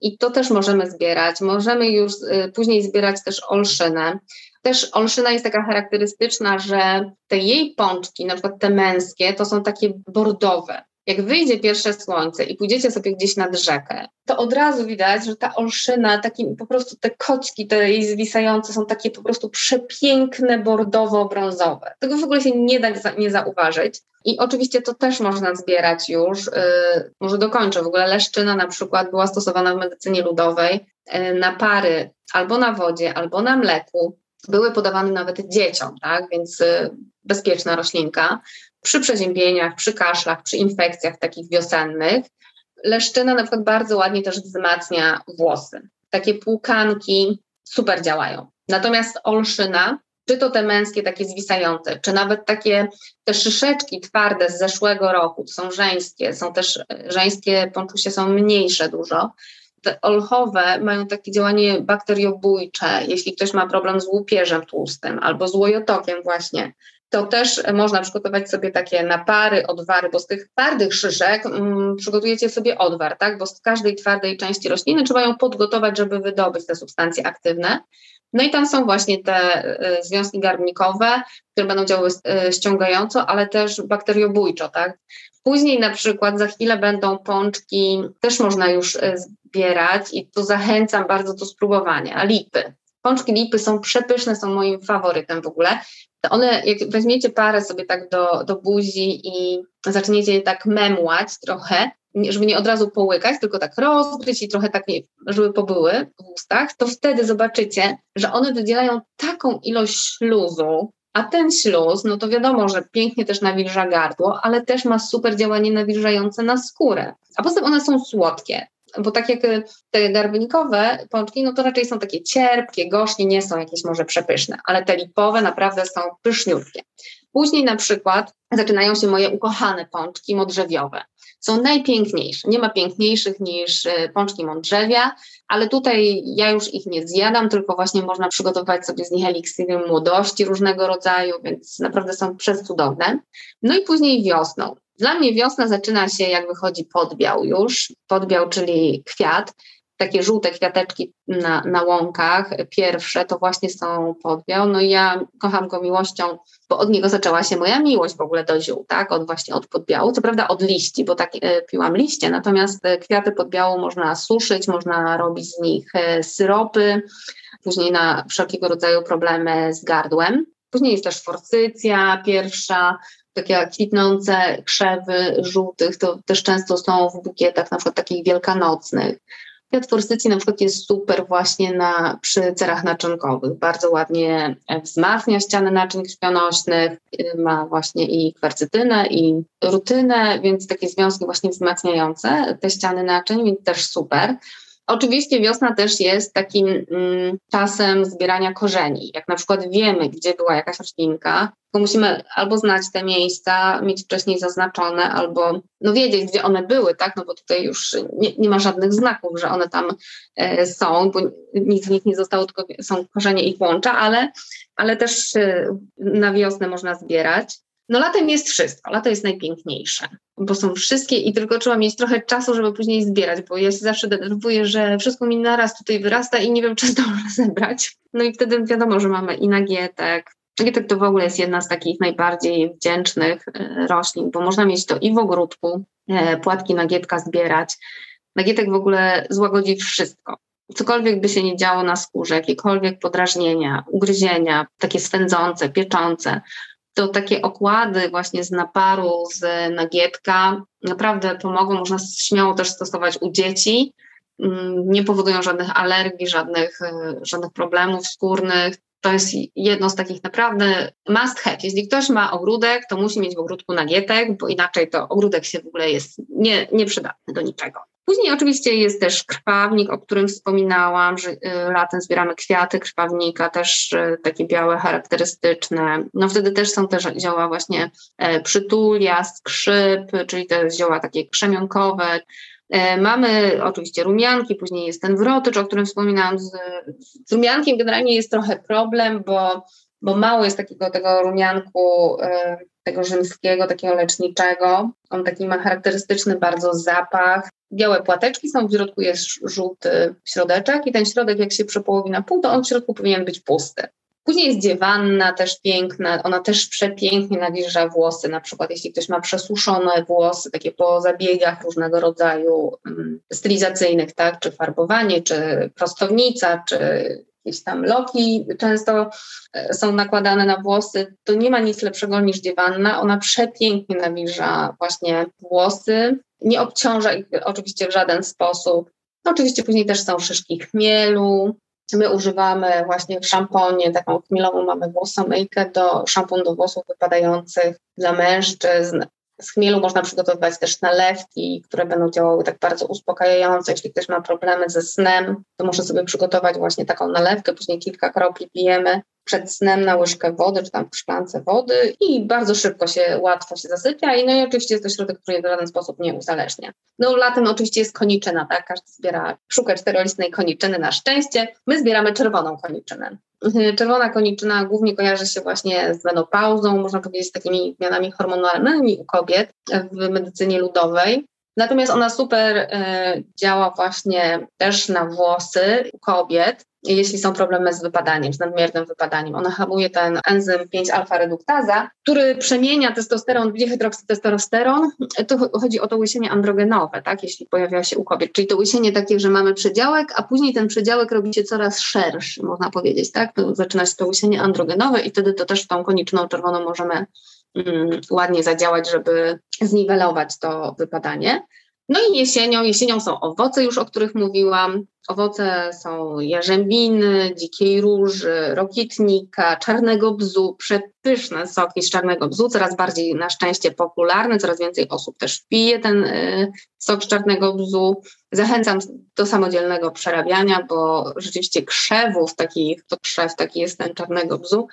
I to też możemy zbierać. Możemy już y, później zbierać też olszynę. Też olszyna jest taka charakterystyczna, że te jej pączki, na przykład te męskie, to są takie bordowe. Jak wyjdzie pierwsze słońce i pójdziecie sobie gdzieś nad rzekę, to od razu widać, że ta olszyna, taki, po prostu te koćki, te jej zwisające są takie po prostu przepiękne, bordowo-brązowe. Tego w ogóle się nie da nie zauważyć. I oczywiście to też można zbierać już. Yy, może dokończę. W ogóle leszczyna na przykład była stosowana w medycynie ludowej yy, na pary albo na wodzie, albo na mleku. Były podawane nawet dzieciom, tak? Więc yy, bezpieczna roślinka przy przeziębieniach, przy kaszlach, przy infekcjach takich wiosennych. Leszczyna na przykład bardzo ładnie też wzmacnia włosy. Takie płukanki super działają. Natomiast olszyna, czy to te męskie takie zwisające, czy nawet takie te szyszeczki twarde z zeszłego roku, są żeńskie, są też żeńskie ponczusie są mniejsze dużo. Te olchowe mają takie działanie bakteriobójcze, jeśli ktoś ma problem z łupieżem tłustym albo z łojotokiem właśnie, to też można przygotować sobie takie napary, odwary, bo z tych twardych szyszek mm, przygotujecie sobie odwar, tak? Bo z każdej twardej części rośliny trzeba ją podgotować, żeby wydobyć te substancje aktywne. No i tam są właśnie te y, związki garbnikowe, które będą działały y, ściągająco, ale też bakteriobójczo, tak? Później na przykład za chwilę będą pączki, też można już y, zbierać i tu zachęcam bardzo do spróbowania, lipy. Pączki lipy są przepyszne, są moim faworytem w ogóle to one, jak weźmiecie parę sobie tak do, do buzi i zaczniecie je tak memłać trochę, żeby nie od razu połykać, tylko tak rozgryźć i trochę tak, żeby pobyły w ustach, to wtedy zobaczycie, że one wydzielają taką ilość śluzu, a ten śluz, no to wiadomo, że pięknie też nawilża gardło, ale też ma super działanie nawilżające na skórę. A poza tym one są słodkie bo tak jak y, te garbnikowe pączki, no to raczej są takie cierpkie, gorzkie, nie są jakieś może przepyszne, ale te lipowe naprawdę są pyszniutkie. Później na przykład zaczynają się moje ukochane pączki modrzewiowe. Są najpiękniejsze. Nie ma piękniejszych niż y, pączki modrzewia, ale tutaj ja już ich nie zjadam, tylko właśnie można przygotować sobie z nich eliksiry młodości różnego rodzaju, więc naprawdę są przecudowne. No i później wiosną. Dla mnie wiosna zaczyna się, jak wychodzi podbiał już. Podbiał, czyli kwiat. Takie żółte kwiateczki na, na łąkach, pierwsze to właśnie są podbiał. No i ja kocham go miłością, bo od niego zaczęła się moja miłość w ogóle do ziół, tak? Od właśnie od podbiału. Co prawda od liści, bo tak e, piłam liście, natomiast e, kwiaty podbiału można suszyć, można robić z nich e, syropy, później na wszelkiego rodzaju problemy z gardłem. Później jest też forsycja pierwsza, takie kwitnące krzewy żółtych, to też często są w bukietach na przykład takich wielkanocnych. Kwiat na przykład jest super właśnie na, przy cerach naczynkowych. Bardzo ładnie wzmacnia ściany naczyń krwionośnych, ma właśnie i kwarcytynę, i rutynę, więc takie związki właśnie wzmacniające te ściany naczyń, więc też super. Oczywiście wiosna też jest takim mm, czasem zbierania korzeni. Jak na przykład wiemy, gdzie była jakaś roślinka, to musimy albo znać te miejsca, mieć wcześniej zaznaczone, albo no wiedzieć, gdzie one były, tak? No bo tutaj już nie, nie ma żadnych znaków, że one tam e, są, bo nic z nich nie zostało, tylko są korzenie ich łącza, ale, ale też e, na wiosnę można zbierać. No latem jest wszystko, lato jest najpiękniejsze, bo są wszystkie i tylko trzeba mieć trochę czasu, żeby później zbierać, bo ja się zawsze denerwuję, że wszystko mi naraz tutaj wyrasta i nie wiem, czy zdążę zebrać. No i wtedy wiadomo, że mamy i nagietek. Nagietek to w ogóle jest jedna z takich najbardziej wdzięcznych e, roślin, bo można mieć to i w ogródku, e, płatki nagietka zbierać. Nagietek w ogóle złagodzi wszystko cokolwiek by się nie działo na skórze, jakiekolwiek podrażnienia, ugryzienia, takie swędzące, pieczące, to takie okłady właśnie z naparu, z nagietka naprawdę pomogą. Można śmiało też stosować u dzieci. Mm, nie powodują żadnych alergii, żadnych, e, żadnych problemów skórnych. To jest jedno z takich naprawdę must have. Jeśli ktoś ma ogródek, to musi mieć w ogródku nagietek, bo inaczej to ogródek się w ogóle jest nie, nieprzydatny do niczego. Później oczywiście jest też krwawnik, o którym wspominałam, że y, latem zbieramy kwiaty krwawnika, też y, takie białe, charakterystyczne. No wtedy też są też zioła właśnie e, przytulia, skrzyp, czyli te zioła takie krzemionkowe. E, mamy oczywiście rumianki, później jest ten wrotycz, o którym wspominałam. Z, z rumiankiem generalnie jest trochę problem, bo, bo mało jest takiego tego rumianku e, tego rzymskiego, takiego leczniczego. On taki ma charakterystyczny bardzo zapach. Białe płateczki są, w środku jest żółty środeczek i ten środek jak się przepołowi na pół, to on w środku powinien być pusty. Później jest dziewanna, też piękna, ona też przepięknie nawilża włosy, na przykład jeśli ktoś ma przesuszone włosy, takie po zabiegach różnego rodzaju um, stylizacyjnych, tak, czy farbowanie, czy prostownica, czy jakieś tam loki często e, są nakładane na włosy, to nie ma nic lepszego niż dziewanna. Ona przepięknie nawilża właśnie włosy, nie obciąża ich oczywiście w żaden sposób. Oczywiście później też są szyszki chmielu. My używamy właśnie w szamponie, taką chmielową mamy włosomyjkę do szampon do włosów wypadających dla mężczyzn. Z chmielu można przygotowywać też nalewki, które będą działały tak bardzo uspokajająco. Jeśli ktoś ma problemy ze snem, to może sobie przygotować właśnie taką nalewkę, później kilka kropli pijemy przed snem na łyżkę wody, czy tam w szklance wody i bardzo szybko się, łatwo się zasypia i no i oczywiście jest to środek, który w żaden sposób nie uzależnia. No latem oczywiście jest koniczyna, tak? Każdy zbiera, szuka czterolistnej koniczyny na szczęście. My zbieramy czerwoną koniczynę. Czerwona koniczyna głównie kojarzy się właśnie z menopauzą, można powiedzieć z takimi zmianami hormonalnymi u kobiet w medycynie ludowej. Natomiast ona super y, działa właśnie też na włosy kobiet, jeśli są problemy z wypadaniem, z nadmiernym wypadaniem. Ona hamuje ten enzym 5-alfa-reduktaza, który przemienia testosteron w dihydroksytestosteron. To chodzi o to łysienie androgenowe, tak, jeśli pojawia się u kobiet. Czyli to łysienie takie, że mamy przedziałek, a później ten przedziałek robi się coraz szerszy, można powiedzieć, tak. Zaczyna się to łysienie androgenowe i wtedy to też tą koniczną czerwoną możemy ładnie zadziałać, żeby zniwelować to wypadanie. No i jesienią, jesienią są owoce już, o których mówiłam. Owoce są jarzębiny, dzikiej róży, rokitnika, czarnego bzu, przepyszne soki z czarnego bzu, coraz bardziej na szczęście popularne, coraz więcej osób też pije ten y, sok z czarnego bzu. Zachęcam do samodzielnego przerabiania, bo rzeczywiście krzewów takich, to krzew taki jest ten czarnego bzu,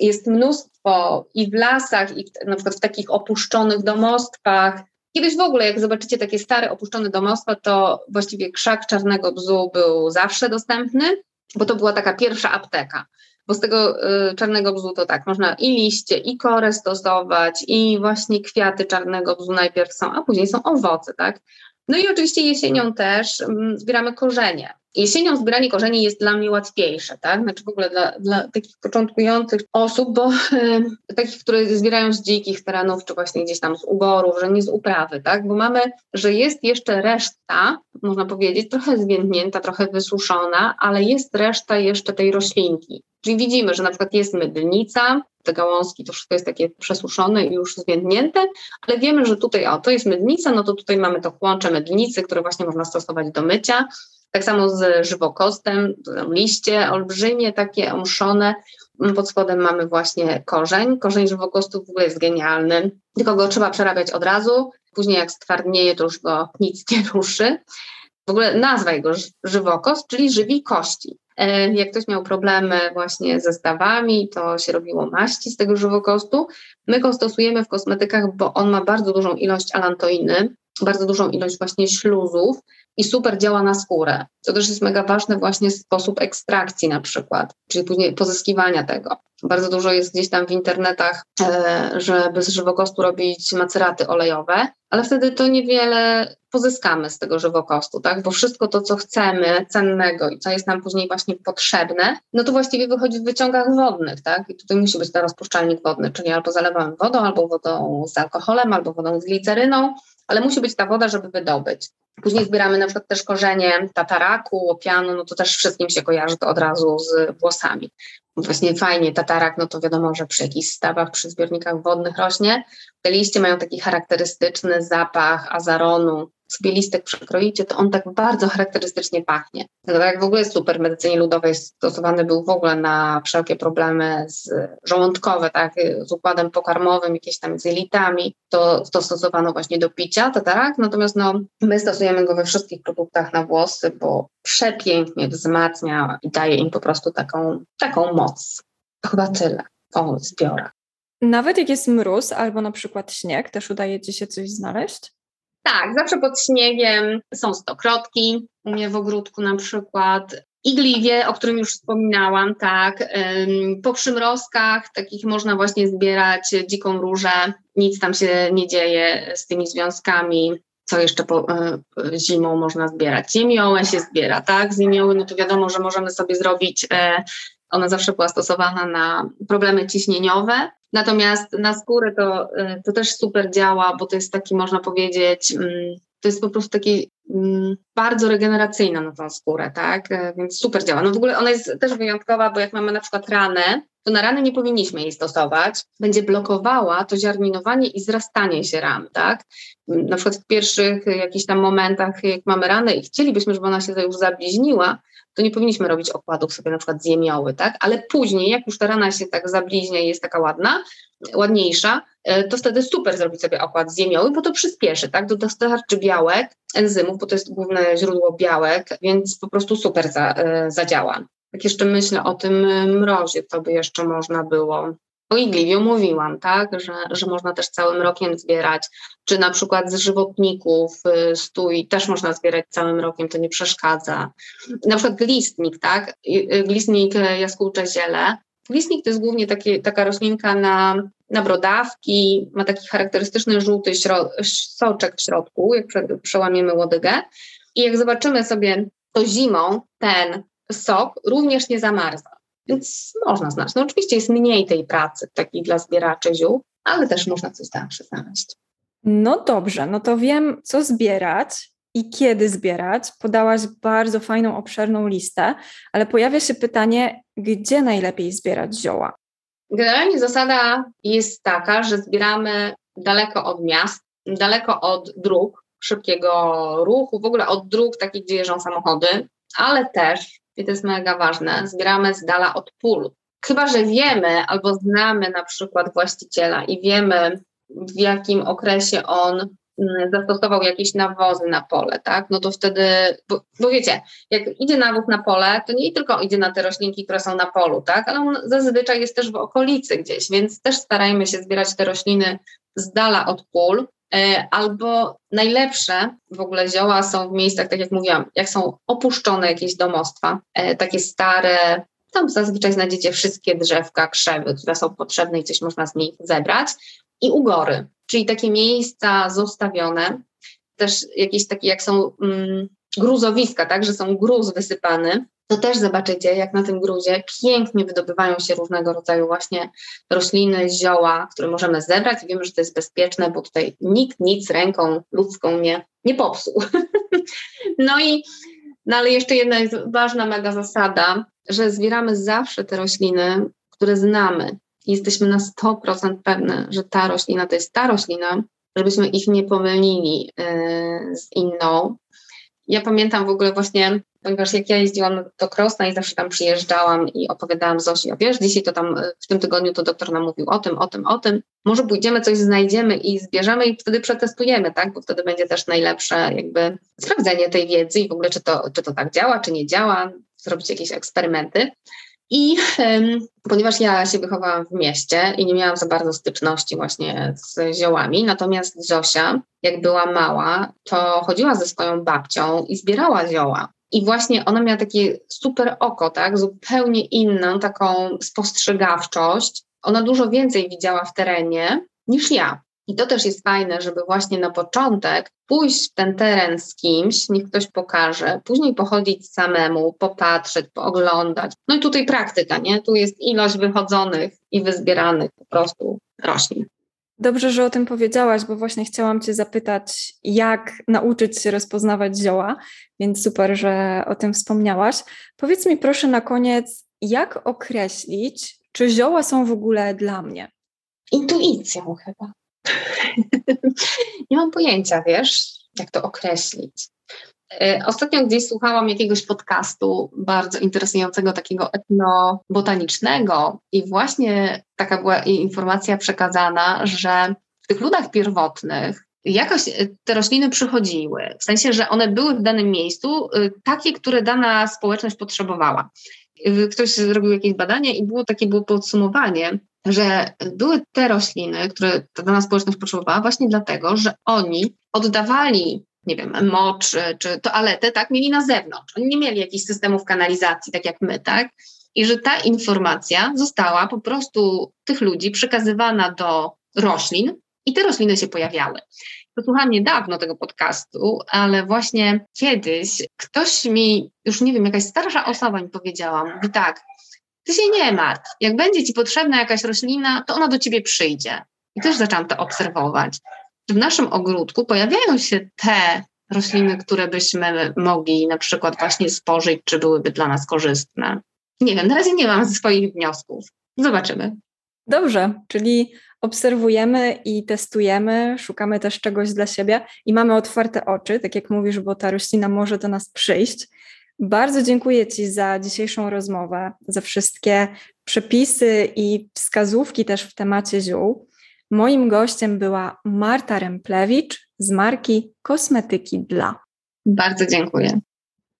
jest mnóstwo i w lasach, i w, na przykład w takich opuszczonych domostwach, Kiedyś w ogóle, jak zobaczycie takie stare, opuszczone domostwa, to właściwie krzak czarnego bzu był zawsze dostępny, bo to była taka pierwsza apteka. Bo z tego y, czarnego bzu to tak, można i liście, i korę stosować, i właśnie kwiaty czarnego bzu najpierw są, a później są owoce, tak? No i oczywiście jesienią też mm, zbieramy korzenie. Jesienią zbieranie korzeni jest dla mnie łatwiejsze, tak? Znaczy w ogóle dla, dla takich początkujących osób, bo e, takich, które zbierają z dzikich terenów, czy właśnie gdzieś tam z uborów, że nie z uprawy, tak? Bo mamy, że jest jeszcze reszta, można powiedzieć, trochę zwiędnięta, trochę wysuszona, ale jest reszta jeszcze tej roślinki. Czyli widzimy, że na przykład jest mydlnica, te gałązki, to wszystko jest takie przesuszone i już zwiędnięte, ale wiemy, że tutaj, o, to jest mydlnica, no to tutaj mamy to chłącze mydlnicy, które właśnie można stosować do mycia. Tak samo z żywokostem, liście olbrzymie, takie omszone. Pod spodem mamy właśnie korzeń. Korzeń żywokostu w ogóle jest genialny, tylko go trzeba przerabiać od razu. Później jak stwardnieje, to już go nic nie ruszy. W ogóle nazwa jego żywokost, czyli żywi kości. E, jak ktoś miał problemy właśnie ze stawami, to się robiło maści z tego żywokostu. My go stosujemy w kosmetykach, bo on ma bardzo dużą ilość alantoiny, bardzo dużą ilość właśnie śluzów i super działa na skórę. To też jest mega ważny właśnie sposób ekstrakcji na przykład, czyli później pozyskiwania tego. Bardzo dużo jest gdzieś tam w internetach, e, żeby z żywokostu robić maceraty olejowe, ale wtedy to niewiele pozyskamy z tego żywokostu, tak? Bo wszystko to, co chcemy cennego i co jest nam później właśnie potrzebne, no to właściwie wychodzi w wyciągach wodnych, tak? I tutaj musi być ten rozpuszczalnik wodny, czyli albo zalewamy wodą, albo wodą z alkoholem, albo wodą z gliceryną, ale musi być ta woda, żeby wydobyć. Później zbieramy na przykład też korzenie tataraku, łopianu, no to też wszystkim się kojarzy to od razu z włosami. Właśnie fajnie, tatarak, no to wiadomo, że przy jakichś stawach, przy zbiornikach wodnych rośnie. Te liście mają taki charakterystyczny zapach azaronu, sobie listek przekroicie, to on tak bardzo charakterystycznie pachnie. Tak w ogóle super w medycynie ludowej stosowany był w ogóle na wszelkie problemy z żołądkowe, tak, z układem pokarmowym, jakieś tam z jelitami, to, to stosowano właśnie do picia, tatarak, natomiast no, my stosujemy go we wszystkich produktach na włosy, bo przepięknie wzmacnia i daje im po prostu taką, taką moc. To chyba tyle o zbiorach. Nawet jak jest mróz albo na przykład śnieg, też udaje Ci się coś znaleźć? Tak, zawsze pod śniegiem są stokrotki, u mnie w ogródku na przykład, igliwie, o którym już wspominałam, tak. Po przymrozkach takich można właśnie zbierać dziką różę, nic tam się nie dzieje z tymi związkami. Co jeszcze po, e, zimą można zbierać? Ziemiołę się zbiera, tak? Ziemioły, no to wiadomo, że możemy sobie zrobić e, ona zawsze była stosowana na problemy ciśnieniowe. Natomiast na skórę to, y, to też super działa, bo to jest taki, można powiedzieć, mm, to jest po prostu taki mm, bardzo regeneracyjna na tą skórę, tak? E, więc super działa. No w ogóle ona jest też wyjątkowa, bo jak mamy na przykład ranę, to na rany nie powinniśmy jej stosować. Będzie blokowała to ziarninowanie i zrastanie się ran, tak? Na przykład w pierwszych jakichś tam momentach, jak mamy ranę i chcielibyśmy, żeby ona się już zabliźniła, to nie powinniśmy robić okładów sobie na przykład z jemioły, tak? Ale później, jak już ta rana się tak zabliźnia i jest taka ładna, ładniejsza, e, to wtedy super zrobić sobie okład z jemioły, bo to przyspieszy, tak? Dostarczy białek, enzymów, bo to jest główne źródło białek, więc po prostu super za, e, zadziała. Jak jeszcze myślę o tym mrozie, to by jeszcze można było o igliwiu mówiłam, tak, że, że można też całym rokiem zbierać, czy na przykład z żywotników y, stój też można zbierać całym rokiem, to nie przeszkadza. Na przykład glistnik, tak, y, glistnik y, jaskółcze ziele. Glistnik to jest głównie taki, taka roślinka na, na brodawki, ma taki charakterystyczny żółty środ, soczek w środku, jak prze, przełamiemy łodygę. I jak zobaczymy sobie to zimą, ten sok również nie zamarza. Więc można znać. No oczywiście jest mniej tej pracy takiej dla zbieraczy ziół, ale też można coś tam znaleźć. No dobrze, no to wiem, co zbierać i kiedy zbierać. Podałaś bardzo fajną, obszerną listę, ale pojawia się pytanie, gdzie najlepiej zbierać zioła? Generalnie zasada jest taka, że zbieramy daleko od miast, daleko od dróg, szybkiego ruchu, w ogóle od dróg takich, gdzie jeżdżą samochody, ale też i to jest mega ważne, zbieramy z dala od pól. Chyba, że wiemy albo znamy na przykład właściciela i wiemy, w jakim okresie on mm, zastosował jakieś nawozy na pole, tak? No to wtedy, bo, bo, wiecie, jak idzie nawóz na pole, to nie tylko idzie na te roślinki, które są na polu, tak? Ale on zazwyczaj jest też w okolicy gdzieś, więc też starajmy się zbierać te rośliny z dala od pól, albo najlepsze w ogóle zioła są w miejscach, tak jak mówiłam, jak są opuszczone jakieś domostwa, e, takie stare, tam zazwyczaj znajdziecie wszystkie drzewka, krzewy, które są potrzebne i coś można z nich zebrać, i ugory, czyli takie miejsca zostawione, też jakieś takie, jak są mm, gruzowiska, tak, że są gruz wysypany, to też zobaczycie, jak na tym gruzie pięknie wydobywają się różnego rodzaju właśnie rośliny, zioła, które możemy zebrać i wiemy, że to jest bezpieczne, bo tutaj nikt nic ręką ludzką nie, nie popsuł. no i no ale jeszcze jedna jest ważna mega zasada, że zbieramy zawsze te rośliny, które znamy. Jesteśmy na 100% pewne, że ta roślina to jest ta roślina, żebyśmy ich nie pomylili yy, z inną. Ja pamiętam w ogóle właśnie, ponieważ jak ja jeździłam do Krosna i zawsze tam przyjeżdżałam i opowiadałam Zosi, a wiesz, dzisiaj to tam w tym tygodniu to doktor nam mówił o tym, o tym, o tym. Może pójdziemy, coś znajdziemy i zbierzemy i wtedy przetestujemy, tak? Bo wtedy będzie też najlepsze jakby sprawdzenie tej wiedzy i w ogóle czy to, czy to tak działa, czy nie działa, zrobić jakieś eksperymenty. I ponieważ ja się wychowałam w mieście i nie miałam za bardzo styczności właśnie z ziołami, natomiast Zosia, jak była mała, to chodziła ze swoją babcią i zbierała zioła. I właśnie ona miała takie super oko, tak, zupełnie inną taką spostrzegawczość. Ona dużo więcej widziała w terenie niż ja. I to też jest fajne, żeby właśnie na początek pójść w ten teren z kimś, niech ktoś pokaże, później pochodzić samemu, popatrzeć, pooglądać. No i tutaj praktyka, nie? Tu jest ilość wychodzonych i wyzbieranych po prostu roślin. Dobrze, że o tym powiedziałaś, bo właśnie chciałam Cię zapytać, jak nauczyć się rozpoznawać zioła, więc super, że o tym wspomniałaś. Powiedz mi proszę na koniec, jak określić, czy zioła są w ogóle dla mnie? Intuicją chyba. Nie mam pojęcia, wiesz, jak to określić. E, ostatnio gdzieś słuchałam jakiegoś podcastu bardzo interesującego, takiego etnobotanicznego, i właśnie taka była informacja przekazana, że w tych ludach pierwotnych jakoś e, te rośliny przychodziły, w sensie, że one były w danym miejscu e, takie, które dana społeczność potrzebowała. Ktoś zrobił jakieś badanie i było takie było podsumowanie, że były te rośliny, które ta dana społeczność potrzebowała właśnie dlatego, że oni oddawali nie wiem, mocz czy toaletę, tak, mieli na zewnątrz. Oni nie mieli jakichś systemów kanalizacji, tak jak my, tak? I że ta informacja została po prostu tych ludzi przekazywana do roślin i te rośliny się pojawiały. Posłuchałam niedawno tego podcastu, ale właśnie kiedyś ktoś mi, już nie wiem, jakaś starsza osoba mi powiedziała, mówi tak, ty się nie martw. Jak będzie ci potrzebna jakaś roślina, to ona do ciebie przyjdzie. I też zaczęłam to obserwować. W naszym ogródku pojawiają się te rośliny, które byśmy mogli na przykład właśnie spożyć, czy byłyby dla nas korzystne. Nie wiem, na razie nie mam swoich wniosków. Zobaczymy. Dobrze, czyli obserwujemy i testujemy, szukamy też czegoś dla siebie i mamy otwarte oczy, tak jak mówisz, bo ta roślina może do nas przyjść. Bardzo dziękuję Ci za dzisiejszą rozmowę, za wszystkie przepisy i wskazówki też w temacie ziół. Moim gościem była Marta Remplewicz z marki Kosmetyki dla. Bardzo dziękuję.